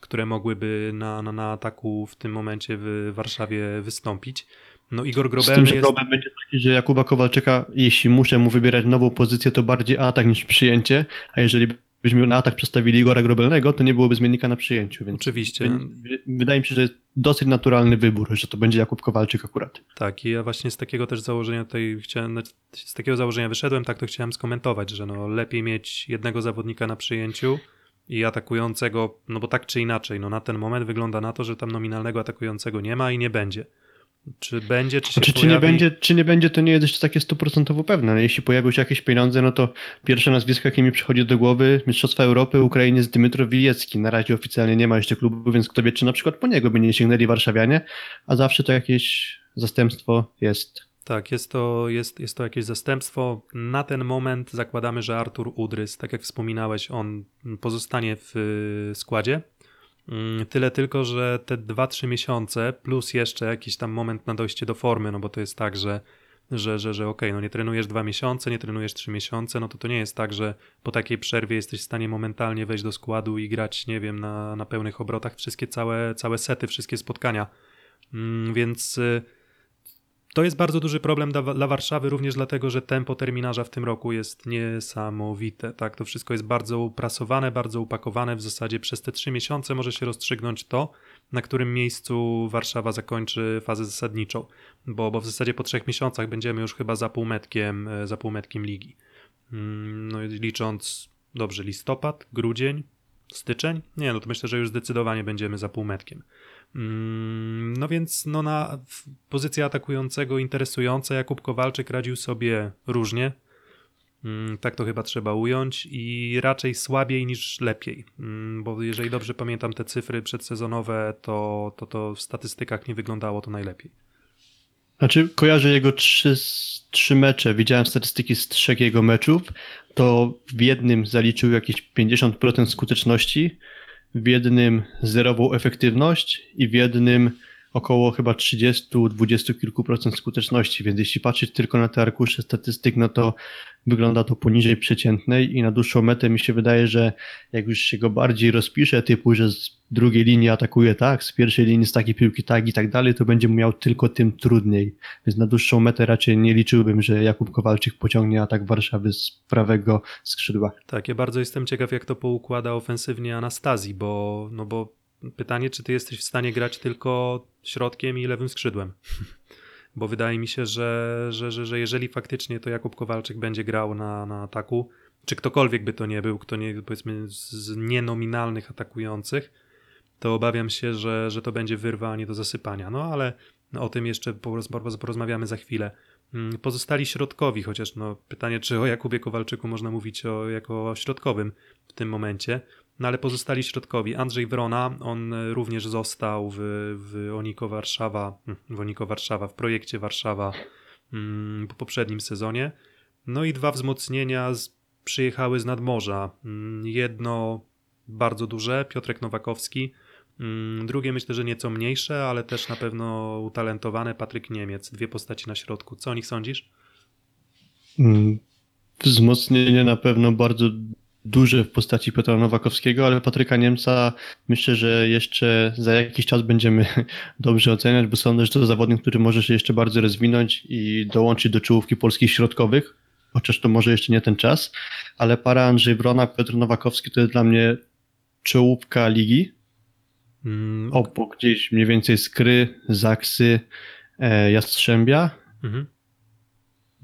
które mogłyby na, na, na ataku w tym momencie w Warszawie wystąpić. No Igor Z Grobelny tym, że jest... problem będzie taki, że Jakuba Kowalczyka, jeśli muszę mu wybierać nową pozycję, to bardziej atak niż przyjęcie, a jeżeli byśmy na atak przestawili Igora Grobelnego, to nie byłoby zmiennika na przyjęciu, więc Oczywiście. wy- wydaje mi się, że jest dosyć naturalny wybór, że to będzie Jakub Kowalczyk akurat. Tak, i ja właśnie z takiego też założenia tutaj chciałem, z takiego założenia wyszedłem, tak to chciałem skomentować, że no lepiej mieć jednego zawodnika na przyjęciu i atakującego, no bo tak czy inaczej, no na ten moment wygląda na to, że tam nominalnego atakującego nie ma i nie będzie. Czy będzie, czy się Czy, czy, nie będzie, czy nie będzie, to nie jest jeszcze takie stuprocentowo pewne. No, jeśli pojawią się jakieś pieniądze, no to pierwsze nazwisko, jakie mi przychodzi do głowy, Mistrzostwa Europy, Ukrainie jest Dymitro Wilecki. Na razie oficjalnie nie ma jeszcze klubu, więc kto wie, czy na przykład po niego by nie sięgnęli warszawianie, a zawsze to jakieś zastępstwo jest. Tak, jest to, jest, jest to jakieś zastępstwo. Na ten moment zakładamy, że Artur Udrys, tak jak wspominałeś, on pozostanie w y, składzie. Mm, Tyle tylko, że te 2-3 miesiące plus jeszcze jakiś tam moment na dojście do formy, no bo to jest tak, że że, że, że okej, no nie trenujesz dwa miesiące, nie trenujesz trzy miesiące, no to to nie jest tak, że po takiej przerwie jesteś w stanie momentalnie wejść do składu i grać, nie wiem, na, na pełnych obrotach wszystkie całe, całe sety, wszystkie spotkania. Mm, Więc y, to jest bardzo duży problem dla, Warszawy, również dlatego, że tempo terminarza w tym roku jest niesamowite. Tak, to wszystko jest bardzo uprasowane, bardzo upakowane. W zasadzie przez te trzy miesiące może się rozstrzygnąć to, na którym miejscu Warszawa zakończy fazę zasadniczą, bo, bo w zasadzie po trzech miesiącach będziemy już chyba za półmetkiem, e, za półmetkiem ligi. Mm, No licząc, dobrze, listopad, grudzień, styczeń? Nie, no to myślę, że już zdecydowanie będziemy za półmetkiem. Mm, No więc no na pozycję atakującego interesująca. Jakub Kowalczyk radził sobie różnie. Mm, Tak to chyba trzeba ująć i raczej słabiej niż lepiej, Mm, bo jeżeli dobrze pamiętam te cyfry przedsezonowe, to, to, to w statystykach nie wyglądało to najlepiej. Znaczy, kojarzę jego trzy, trzy mecze, widziałem statystyki z trzech jego meczów, to w jednym zaliczył jakieś 50% skuteczności, w jednym zerową efektywność i w jednym około chyba 30, 20 kilku procent skuteczności, więc jeśli patrzeć tylko na te arkusze statystyk, no to wygląda to poniżej przeciętnej i na dłuższą metę mi się wydaje, że jak już się go bardziej rozpisze, typu, że z drugiej linii atakuje tak, z pierwszej linii z takiej piłki tak i tak dalej, to będzie mu miał tylko tym trudniej. Więc na dłuższą metę raczej nie liczyłbym, że Jakub Kowalczyk pociągnie atak Warszawy z prawego skrzydła. Tak, ja bardzo jestem ciekaw, jak to poukłada ofensywnie Anastazji, bo, no bo pytanie, czy ty jesteś w stanie grać tylko środkiem i lewym skrzydłem. Bo wydaje mi się, że, że, że, że jeżeli faktycznie to Jakub Kowalczyk będzie grał na, na ataku, czy ktokolwiek by to nie był, kto nie, powiedzmy z- nienominalnych atakujących, to obawiam się, że, że to będzie wyrwa a nie do zasypania. No ale o tym jeszcze poroz- porozmawiamy za chwilę. Mm, Pozostali środkowi, chociaż no, pytanie, czy o Jakubie Kowalczyku można mówić o, jako o środkowym w tym momencie. No ale pozostali środkowi. Andrzej Wrona, on e, również został w, w Oniko Warszawa, hm, w Oniko Warszawa, w projekcie Warszawa mm, po poprzednim sezonie. No i dwa wzmocnienia z, przyjechały z nadmorza. Mm, Jedno bardzo duże, Piotrek Nowakowski. Mm, Drugie myślę, że nieco mniejsze, ale też na pewno utalentowane, Patryk Niemiec. Dwie postaci na środku. Co o nich sądzisz? Wzmocnienie na pewno bardzo duże w postaci Piotra Nowakowskiego, ale Patryka Niemca myślę, że jeszcze za jakiś czas będziemy dobrze oceniać, bo sądzę, że to zawodnik, który może się jeszcze bardzo rozwinąć i dołączyć do czołówki polskich środkowych, chociaż to może jeszcze nie ten czas, ale para Andrzej Wrona, Piotr Nowakowski to jest dla mnie czołówka ligi, Mm, obok gdzieś mniej więcej Skry, Zaksy, e, Jastrzębia, mhm.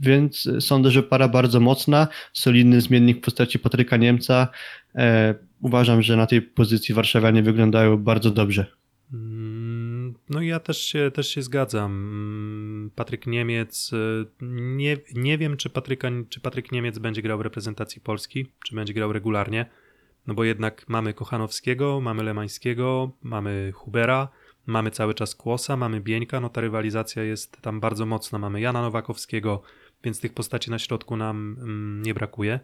Więc sądzę, że para bardzo mocna, solidny zmiennik w postaci Patryka Niemca. E, uważam, że na tej pozycji warszawianie wyglądają bardzo dobrze. Mm, No ja też się, też się zgadzam. Mm, Patryk Niemiec, y, nie, nie wiem czy, Patryka, czy Patryk Niemiec będzie grał w reprezentacji Polski, czy będzie grał regularnie, no bo jednak mamy Kochanowskiego, mamy Lemańskiego, mamy Hubera, mamy cały czas Kłosa, mamy Bieńka, no ta rywalizacja jest tam bardzo mocna, mamy Jana Nowakowskiego, więc tych postaci na środku nam mm, nie brakuje,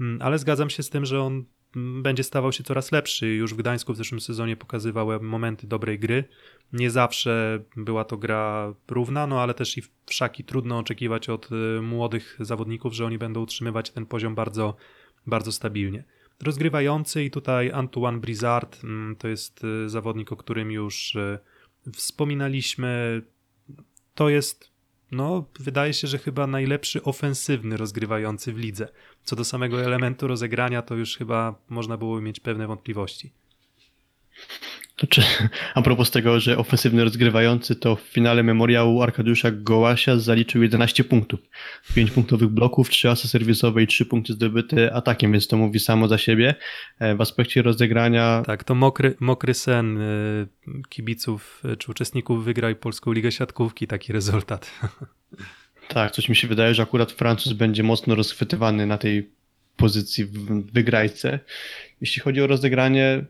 Mm, ale zgadzam się z tym, że on mm, będzie stawał się coraz lepszy. Już w Gdańsku w zeszłym sezonie pokazywał momenty dobrej gry. Nie zawsze była to gra równa, no ale też i w szaki trudno oczekiwać od y, młodych zawodników, że oni będą utrzymywać ten poziom bardzo, bardzo stabilnie. Rozgrywający i tutaj Antoine Brizard to jest y, zawodnik, o którym już y, wspominaliśmy. To jest, no, wydaje się, że chyba najlepszy ofensywny rozgrywający w lidze. Co do samego elementu rozegrania, to już chyba można było mieć pewne wątpliwości. To czy, a propos tego, że ofensywny rozgrywający, to w finale memoriału Arkadiusza Gołasia zaliczył 11 punktów. 5 punktowych bloków, 3 asy serwisowe i 3 punkty zdobyte atakiem, więc to mówi samo za siebie. E, W aspekcie rozegrania Tak, to mokry, mokry sen y, kibiców y, czy uczestników wygraj Polską Ligę Siatkówki, taki rezultat. Tak, coś mi się wydaje, że akurat Francuz będzie mocno rozchwytywany na tej pozycji w wygrajce. Jeśli chodzi o rozegranie,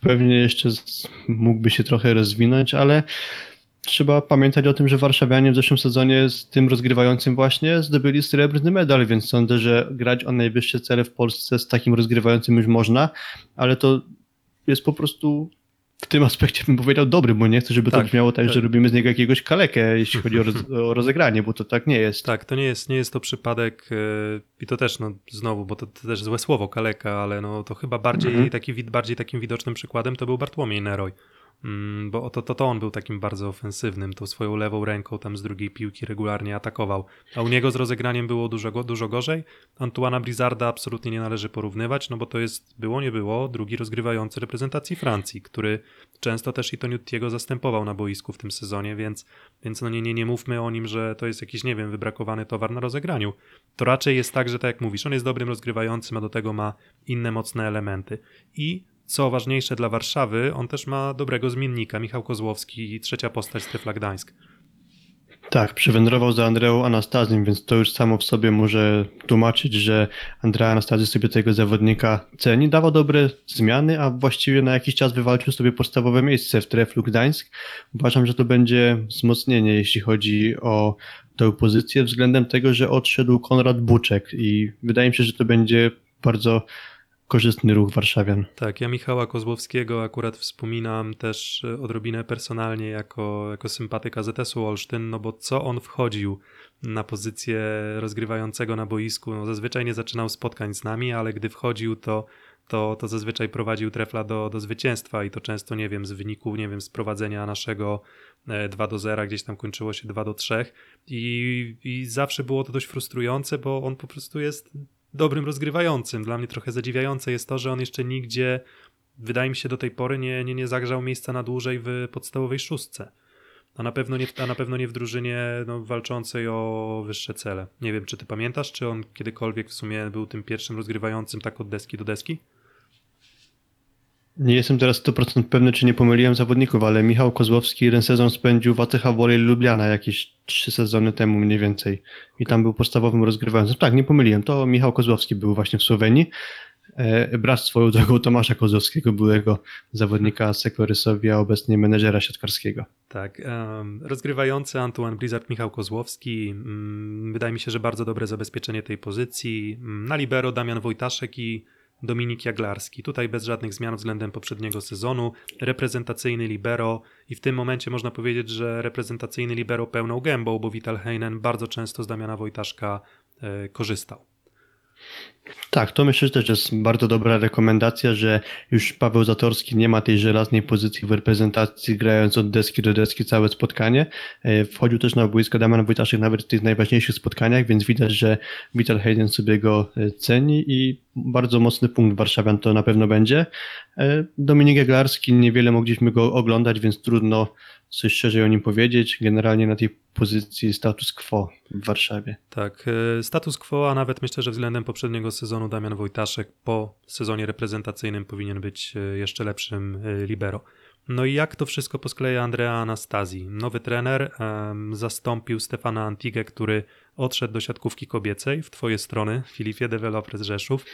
pewnie jeszcze mógłby się trochę rozwinąć, ale trzeba pamiętać o tym, że warszawianie w zeszłym sezonie z tym rozgrywającym właśnie zdobyli srebrny medal, więc sądzę, że grać o najwyższe cele w Polsce z takim rozgrywającym już można, ale to jest po prostu w tym aspekcie bym powiedział dobry, bo nie chcę, żeby to Tak, brzmiało tak, tak. że robimy z niego jakiegoś kalekę, jeśli chodzi o, roz, o rozegranie, bo to tak nie jest. tak, to nie jest, nie jest to przypadek y, i to też, no znowu, bo to, to też złe słowo kaleka, ale no to chyba bardziej, Mhm. taki, bardziej takim widocznym przykładem to był Bartłomiej Neroj. Mm, Bo to, to, to on był takim bardzo ofensywnym, tą swoją lewą ręką tam z drugiej piłki regularnie atakował. A u niego z rozegraniem było dużo, dużo gorzej. Antuana Brizarda absolutnie nie należy porównywać, no bo to jest, było nie było, drugi rozgrywający reprezentacji Francji, który często też i Toniutiego zastępował na boisku w tym sezonie, więc, więc no nie, nie, nie mówmy o nim, że to jest jakiś, nie wiem, wybrakowany towar na rozegraniu. To raczej jest tak, że tak jak mówisz, on jest dobrym rozgrywającym, a do tego ma inne mocne elementy. I co ważniejsze dla Warszawy, on też ma dobrego zmiennika, Michał Kozłowski, trzecia postać Strefla Gdańsk. Tak, przywędrował za Andreą Anastazjem, więc to już samo w sobie może tłumaczyć, że Andrea Anastazji sobie tego zawodnika ceni, dawał dobre zmiany, a właściwie na jakiś czas wywalczył sobie podstawowe miejsce w Treflu Gdańsk. Uważam, że to będzie wzmocnienie, jeśli chodzi o tę pozycję, względem tego, że odszedł Konrad Buczek i wydaje mi się, że to będzie bardzo korzystny ruch warszawian. Tak, ja Michała Kozłowskiego akurat wspominam też e, odrobinę personalnie jako, jako sympatyka ZS-u Olsztyn, no bo co on wchodził na pozycję rozgrywającego na boisku, no zazwyczaj nie zaczynał spotkań z nami, ale gdy wchodził to to, to zazwyczaj prowadził trefla do, do zwycięstwa i to często, nie wiem, z wyniku, nie wiem, z prowadzenia naszego 2 do 0, gdzieś tam kończyło się 2 do 3 i, i zawsze było to dość frustrujące, bo on po prostu jest dobrym rozgrywającym. Dla mnie trochę zadziwiające jest to, że on jeszcze nigdzie, wydaje mi się do tej pory, nie, nie, nie zagrzał miejsca na dłużej w podstawowej szóstce. A na pewno nie, a na pewno nie w drużynie no, walczącej o wyższe cele. Nie wiem, czy ty pamiętasz, czy on kiedykolwiek w sumie był tym pierwszym rozgrywającym tak od deski do deski? Nie jestem teraz 100% pewny, czy nie pomyliłem zawodników, ale Michał Kozłowski jeden sezon spędził w ATH Volley Lubliana jakieś trzy sezony temu mniej więcej i tam był podstawowym rozgrywającym. Tak, nie pomyliłem, to Michał Kozłowski był właśnie w Słowenii. E, brat swoją drogą Tomasza Kozłowskiego, byłego zawodnika Sekorysowi, a obecnie menedżera siatkarskiego. Tak, rozgrywający Antoine Blizzard Michał Kozłowski. Um, wydaje mi się, że bardzo dobre zabezpieczenie tej pozycji. Um, na libero Damian Wojtaszek i Dominik Jaglarski. Tutaj bez żadnych zmian względem poprzedniego sezonu. Reprezentacyjny libero i w tym momencie można powiedzieć, że reprezentacyjny libero pełną gębą, bo Vital Heinen bardzo często z Damiana Wojtaszka e, korzystał. Tak, to myślę, że też jest bardzo dobra rekomendacja, że już Paweł Zatorski nie ma tej żelaznej pozycji w reprezentacji, grając od deski do deski całe spotkanie. E, wchodził też na boisko Damian Wojtaszek nawet w tych najważniejszych spotkaniach, więc widać, że Vital Hayden sobie go e, ceni i bardzo mocny punkt Warszawian to na pewno będzie. E, Dominik Jaglarski, niewiele mogliśmy go oglądać, więc trudno coś szerzej o nim powiedzieć. Generalnie na tej pozycji status quo w Warszawie. Tak, e, status quo, a nawet myślę, że względem poprzedniego sezonu Damian Wojtaszek po sezonie reprezentacyjnym powinien być e, jeszcze lepszym e, libero. No i jak to wszystko poskleja Andrea Anastazji? Nowy trener um, zastąpił Stefana Antigę, który odszedł do siatkówki kobiecej w twoje strony, Filipie Developers Rzeszów.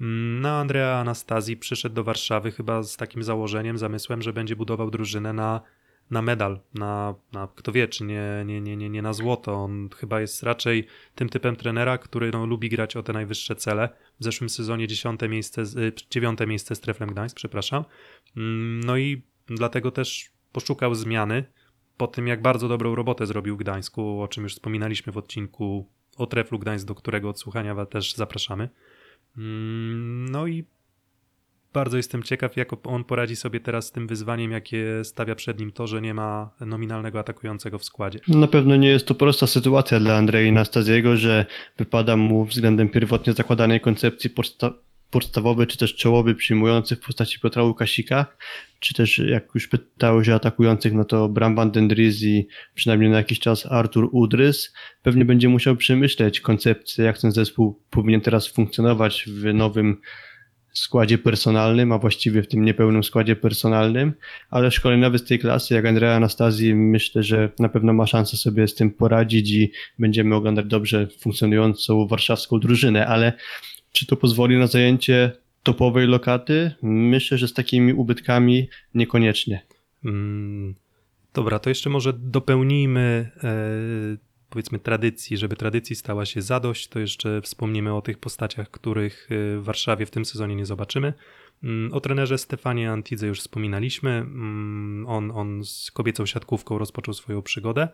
Mm, no, Andrea Anastazji przyszedł do Warszawy chyba z takim założeniem, zamysłem, że będzie budował drużynę na na medal, na, na kto wie, czy nie, nie, nie, nie, nie na złoto. On chyba jest raczej tym typem trenera, który no, lubi grać o te najwyższe cele. W zeszłym sezonie dziesiąte miejsce, y, dziewiąte miejsce z Treflem Gdańsk, przepraszam. Mm, no i dlatego też poszukał zmiany po tym, jak bardzo dobrą robotę zrobił w Gdańsku, o czym już wspominaliśmy w odcinku o Treflu Gdańsk, do którego odsłuchania też zapraszamy. Mm, no i bardzo jestem ciekaw, jak on poradzi sobie teraz z tym wyzwaniem, jakie stawia przed nim to, że nie ma nominalnego atakującego w składzie. Na pewno nie jest to prosta sytuacja dla Andrei Nastaziego, że wypada mu względem pierwotnie zakładanej koncepcji podsta podstawowy czy też czołowy przyjmujący w postaci Piotra Łukasika, czy też jak już pytałeś o atakujących, no to Bram van den i przynajmniej na jakiś czas Artur Udrys pewnie będzie musiał przemyśleć koncepcję, jak ten zespół powinien teraz funkcjonować w nowym składzie personalnym, a właściwie w tym niepełnym składzie personalnym, ale szkoleniowy z tej klasy, jak Andrea Anastazji, myślę, że na pewno ma szansę sobie z tym poradzić i będziemy oglądać dobrze funkcjonującą warszawską drużynę, ale czy to pozwoli na zajęcie topowej lokaty? Myślę, że z takimi ubytkami niekoniecznie. Hmm. Dobra, to jeszcze może dopełnijmy e, powiedzmy tradycji, żeby tradycji stała się zadość, to jeszcze wspomnimy o tych postaciach, których y, w Warszawie w tym sezonie nie zobaczymy. Mm, o trenerze Stefanie Antidze już wspominaliśmy. Mm, on, on z kobiecą siatkówką rozpoczął swoją przygodę.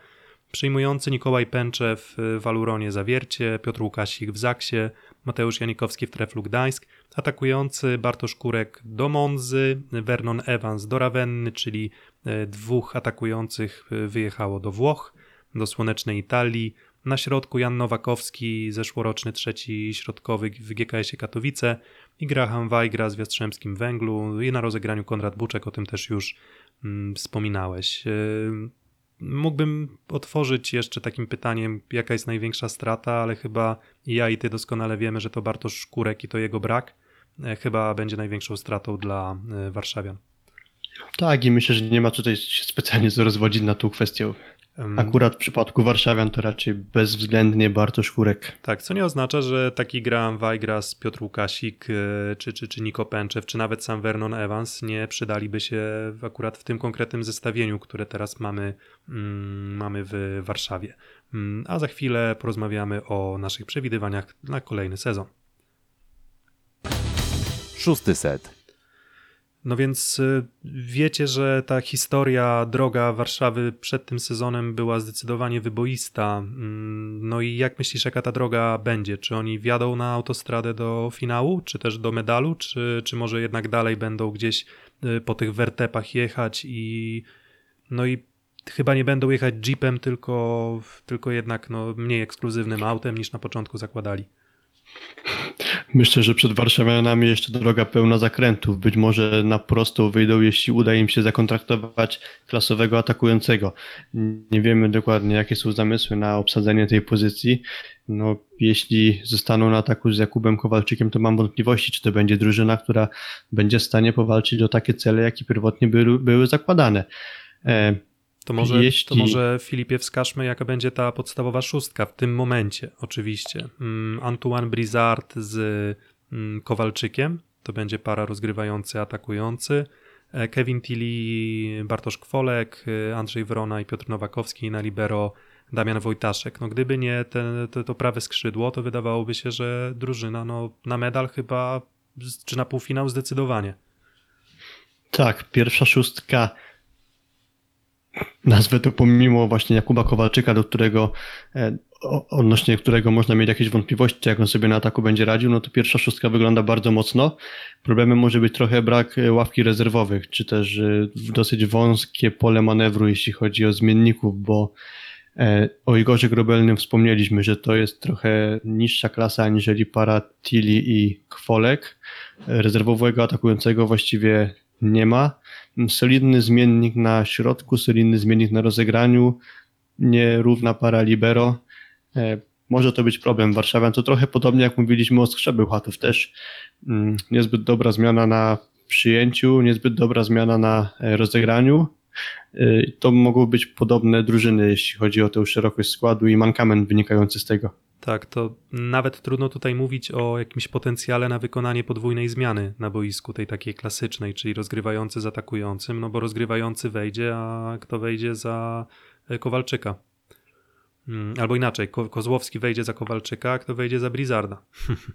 Przyjmujący Nikołaj Pęcze w Waluronie Zawiercie, Piotr Łukasik w Zaksie, Mateusz Janikowski w Treflu Gdańsk, atakujący Bartosz Kurek do Monzy, Vernon Evans do Rawenny, czyli e, dwóch atakujących wyjechało do Włoch do słonecznej Italii. Na środku Jan Nowakowski, zeszłoroczny trzeci środkowy w GKS-ie Katowice i Graham Wajgra z Jastrzębskim Węglu i na rozegraniu Konrad Buczek, o tym też już mm, wspominałeś. Yy, mógłbym otworzyć jeszcze takim pytaniem, jaka jest największa strata, ale chyba i ja i ty doskonale wiemy, że to Bartosz Szkurek i to jego brak e, chyba będzie największą stratą dla e, warszawian. Tak i myślę, że nie ma tutaj się specjalnie co rozwodzić na tą kwestię. Akurat w przypadku Warszawian to raczej bezwzględnie Bartosz Kurek. Tak, co nie oznacza, że taki Graham Weigras, Piotr Łukasik, y, czy, czy, czy Niko Pęczew, czy nawet sam Vernon Evans nie przydaliby się w- akurat w tym konkretnym zestawieniu, które teraz mamy, mm, mamy w Warszawie. Mm, A za chwilę porozmawiamy o naszych przewidywaniach na kolejny sezon. Szósty set. No więc y, wiecie, że ta historia, droga Warszawy przed tym sezonem była zdecydowanie wyboista. Mm, No i jak myślisz, jaka ta droga będzie? Czy oni wjadą na autostradę do finału, czy też do medalu, czy, czy może jednak dalej będą gdzieś y, po tych wertepach jechać i no i chyba nie będą jechać jeepem, tylko, tylko jednak no, mniej ekskluzywnym autem niż na początku zakładali. Myślę, że przed Warszawianami jeszcze droga pełna zakrętów. Być może na prostą wyjdą, jeśli uda im się zakontraktować klasowego atakującego. Nie wiemy dokładnie, jakie są zamysły na obsadzenie tej pozycji. No, jeśli zostaną na ataku z Jakubem Kowalczykiem, to mam wątpliwości, czy to będzie drużyna, która będzie w stanie powalczyć o takie cele, jakie pierwotnie były, były zakładane. E, To może, to Jeśli- może Filipie wskażmy, jaka będzie ta podstawowa szóstka w tym momencie, oczywiście. Mm, Antoine Brizard z mm, Kowalczykiem, to będzie para rozgrywający, atakujący. E, Kevin Tilly, Bartosz Kwolek, e, Andrzej Wrona i Piotr Nowakowski na libero Damian Wojtaszek. No gdyby nie te, te, to prawe skrzydło, to wydawałoby się, że drużyna no, na medal chyba, czy na półfinał zdecydowanie. Tak, pierwsza szóstka. Nazwę to pomimo właśnie Jakuba Kowalczyka, do którego e, odnośnie którego można mieć jakieś wątpliwości, jak on sobie na ataku będzie radził, no to pierwsza szóstka wygląda bardzo mocno. Problemem może być trochę brak e, ławki rezerwowych, czy też e, dosyć wąskie pole manewru, jeśli chodzi o zmienników, bo o Igorze Grobelnym wspomnieliśmy, że to jest trochę niższa klasa aniżeli para Tilly i Kwolek. Rezerwowego atakującego właściwie nie ma. Solidny zmiennik na środku, solidny zmiennik na rozegraniu, nierówna para libero. E, Może to być problem Warszawian. To trochę podobnie jak mówiliśmy o Skrzebył Chatów też. Mm, Niezbyt dobra zmiana na przyjęciu, niezbyt dobra zmiana na e, rozegraniu. E, To mogą być podobne drużyny, jeśli chodzi o tę szerokość składu i mankament wynikający z tego. Tak, to nawet trudno tutaj mówić o jakimś potencjale na wykonanie podwójnej zmiany na boisku, tej takiej klasycznej, czyli rozgrywający z atakującym, no bo rozgrywający wejdzie, a kto wejdzie za e, Kowalczyka? Mm, Albo inaczej, Ko- Kozłowski wejdzie za Kowalczyka, a kto wejdzie za Brizarda?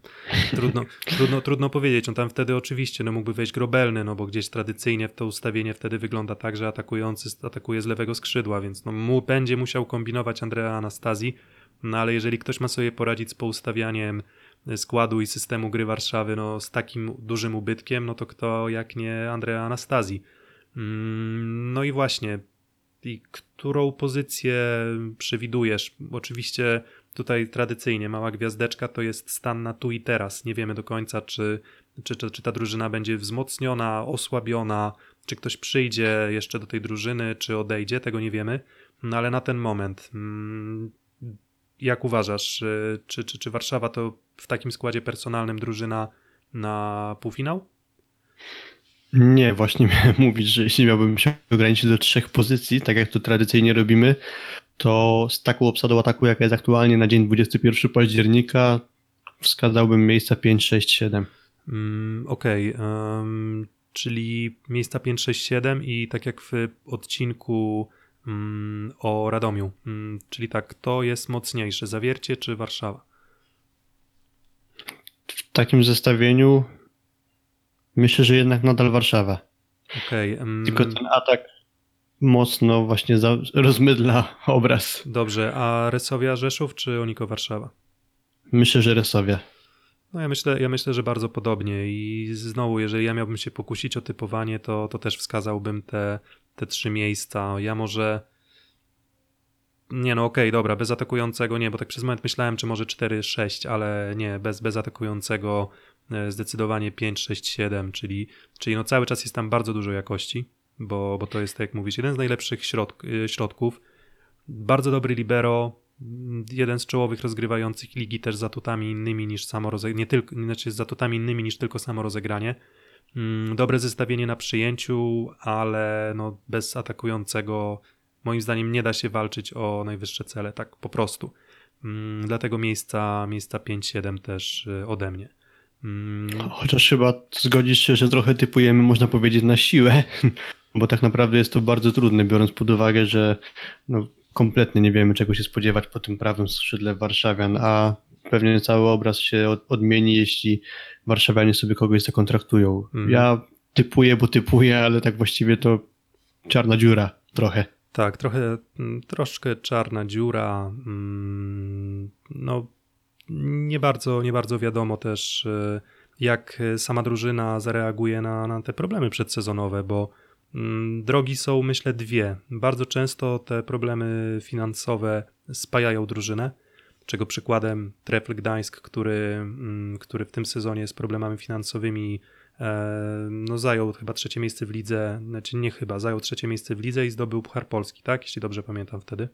trudno, trudno, trudno powiedzieć. On tam wtedy oczywiście no, mógłby wejść grobelny, no bo gdzieś tradycyjnie to ustawienie wtedy wygląda tak, że atakujący atakuje z lewego skrzydła, więc no, mu, będzie musiał kombinować Andrea Anastazji, no ale jeżeli ktoś ma sobie poradzić z poustawianiem składu i systemu gry Warszawy no, z takim dużym ubytkiem, no to kto jak nie Andrea Anastazji. Mm, No i właśnie, i którą pozycję przewidujesz? Oczywiście tutaj tradycyjnie mała gwiazdeczka to jest stan na tu i teraz. Nie wiemy do końca, czy, czy, czy, czy ta drużyna będzie wzmocniona, osłabiona, czy ktoś przyjdzie jeszcze do tej drużyny, czy odejdzie, tego nie wiemy. No ale na ten moment, mm, jak uważasz, y, czy, czy, czy Warszawa to w takim składzie personalnym drużyna na półfinał? Nie, właśnie miałem mówić, że jeśli miałbym się ograniczyć do trzech pozycji, tak jak to tradycyjnie robimy, to z taką obsadą ataku, jaka jest aktualnie na dzień 21 października, wskazałbym miejsca 5, 6, 7. Mm, Okej, em, czyli miejsca 5, 6, 7 i tak jak w odcinku o Radomiu, mm, czyli tak, to jest mocniejsze, Zawiercie czy Warszawa? W takim zestawieniu myślę, że jednak nadal Warszawa. Okej, em, Tylko ten atak mocno właśnie za, rozmydla obraz. dobrze, a Resowia Rzeszów czy Oniko Warszawa? Myślę, że Resowia. No ja myślę, ja myślę, że bardzo podobnie i znowu, jeżeli ja miałbym się pokusić o typowanie, to, to też wskazałbym te, te trzy miejsca. Ja może... Nie no, okej, dobra, bez atakującego nie, bo tak przez moment myślałem, czy może 4-6, ale nie, bez, bez atakującego e, zdecydowanie 5-6-7, czyli, czyli no cały czas jest tam bardzo dużo jakości, bo, bo to jest, tak jak mówisz, jeden z najlepszych środk, e, środków, bardzo dobry libero, jeden z czołowych rozgrywających ligi też z atutami innymi niż samo rozegranie, nie tylko, znaczy z atutami innymi niż tylko samo rozegranie. Mm, Dobre zestawienie na przyjęciu, ale no bez atakującego moim zdaniem nie da się walczyć o najwyższe cele, tak po prostu. Mm, Dlatego miejsca, miejsca 5-7 też y, ode mnie. Mm, Chociaż chyba zgodzisz się, że trochę typujemy, można powiedzieć, na siłę, bo tak naprawdę jest to bardzo trudne, biorąc pod uwagę, że no, kompletnie nie wiemy, czego się spodziewać po tym prawym skrzydle Warszawian, a pewnie cały obraz się od, odmieni, jeśli Warszawianie sobie kogoś zakontraktują. Mhm. Ja typuję, bo typuję, ale tak właściwie to czarna dziura trochę. Tak, trochę, mm, troszkę czarna dziura. mm, No, nie bardzo, nie bardzo wiadomo też, y, jak sama drużyna zareaguje na, na te problemy przedsezonowe, bo mm, drogi są, myślę, dwie. Bardzo często te problemy finansowe spajają drużynę, czego przykładem Trefl Gdańsk, który, mm, który w tym sezonie z problemami finansowymi E, no zajął chyba trzecie miejsce w lidze, znaczy nie chyba, zajął trzecie miejsce w lidze i zdobył Puchar Polski, tak? Jeśli dobrze pamiętam wtedy.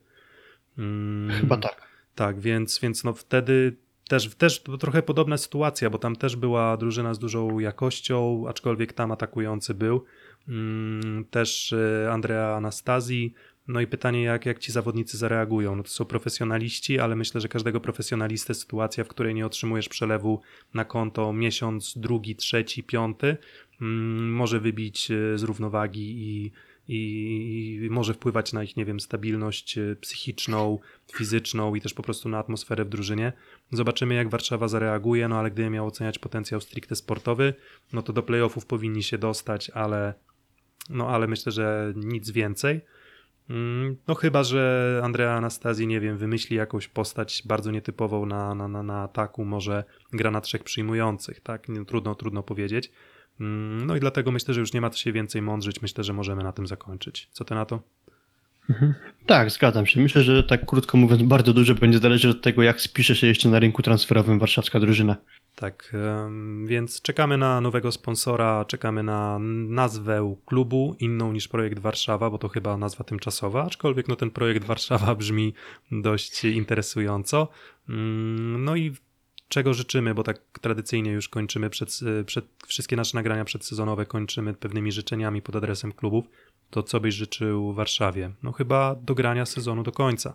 Mm, Chyba tak. Tak, więc, więc no wtedy też, też trochę podobna sytuacja, bo tam też była drużyna z dużą jakością, aczkolwiek tam atakujący był. Mm, Też e, Andrea Anastazji. No i pytanie, jak, jak ci zawodnicy zareagują? No to są profesjonaliści, ale myślę, że każdego profesjonalistę sytuacja, w której nie otrzymujesz przelewu na konto miesiąc, drugi, trzeci, piąty, mm, może wybić e, z równowagi i, i, i może wpływać na ich, nie wiem, stabilność e, psychiczną, fizyczną i też po prostu na atmosferę w drużynie. Zobaczymy, jak Warszawa zareaguje, no ale gdyby miał oceniać potencjał stricte sportowy, no to do playoffów powinni się dostać, ale, no ale myślę, że nic więcej. Mm, No chyba, że Andrea Anastazji, nie wiem, wymyśli jakąś postać bardzo nietypową na, na, na, na ataku, może gra na trzech przyjmujących, tak? Trudno, trudno powiedzieć. Mm, No i dlatego myślę, że już nie ma co się więcej mądrzyć. Myślę, że możemy na tym zakończyć. Co ty na to? Tak, zgadzam się. Myślę, że tak krótko mówiąc, bardzo dużo będzie zależeć od tego, jak spisze się jeszcze na rynku transferowym warszawska drużyna. Tak, więc czekamy na nowego sponsora, czekamy na nazwę klubu, inną niż projekt Warszawa, bo to chyba nazwa tymczasowa, aczkolwiek no, ten projekt Warszawa brzmi dość interesująco. Mm, No i czego życzymy, bo tak tradycyjnie już kończymy przed, przed wszystkie nasze nagrania przedsezonowe kończymy pewnymi życzeniami pod adresem klubów. To co byś życzył Warszawie? No chyba do grania sezonu do końca.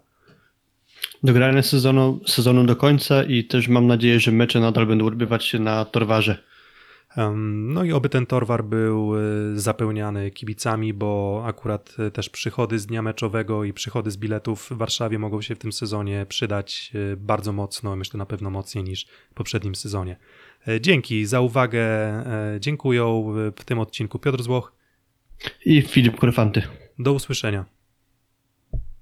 Dogrania sezonu, sezonu do końca i też mam nadzieję, że mecze nadal będą odbywać się na Torwarze. No i oby ten torwar był y, zapełniany kibicami, bo akurat y, też przychody z dnia meczowego i przychody z biletów w Warszawie mogą się w tym sezonie przydać y, bardzo mocno, myślę na pewno mocniej niż w poprzednim sezonie. E, Dzięki za uwagę, e, dziękuję w tym odcinku Piotr Złoch, I Filip Korfanty. do usłyszenia.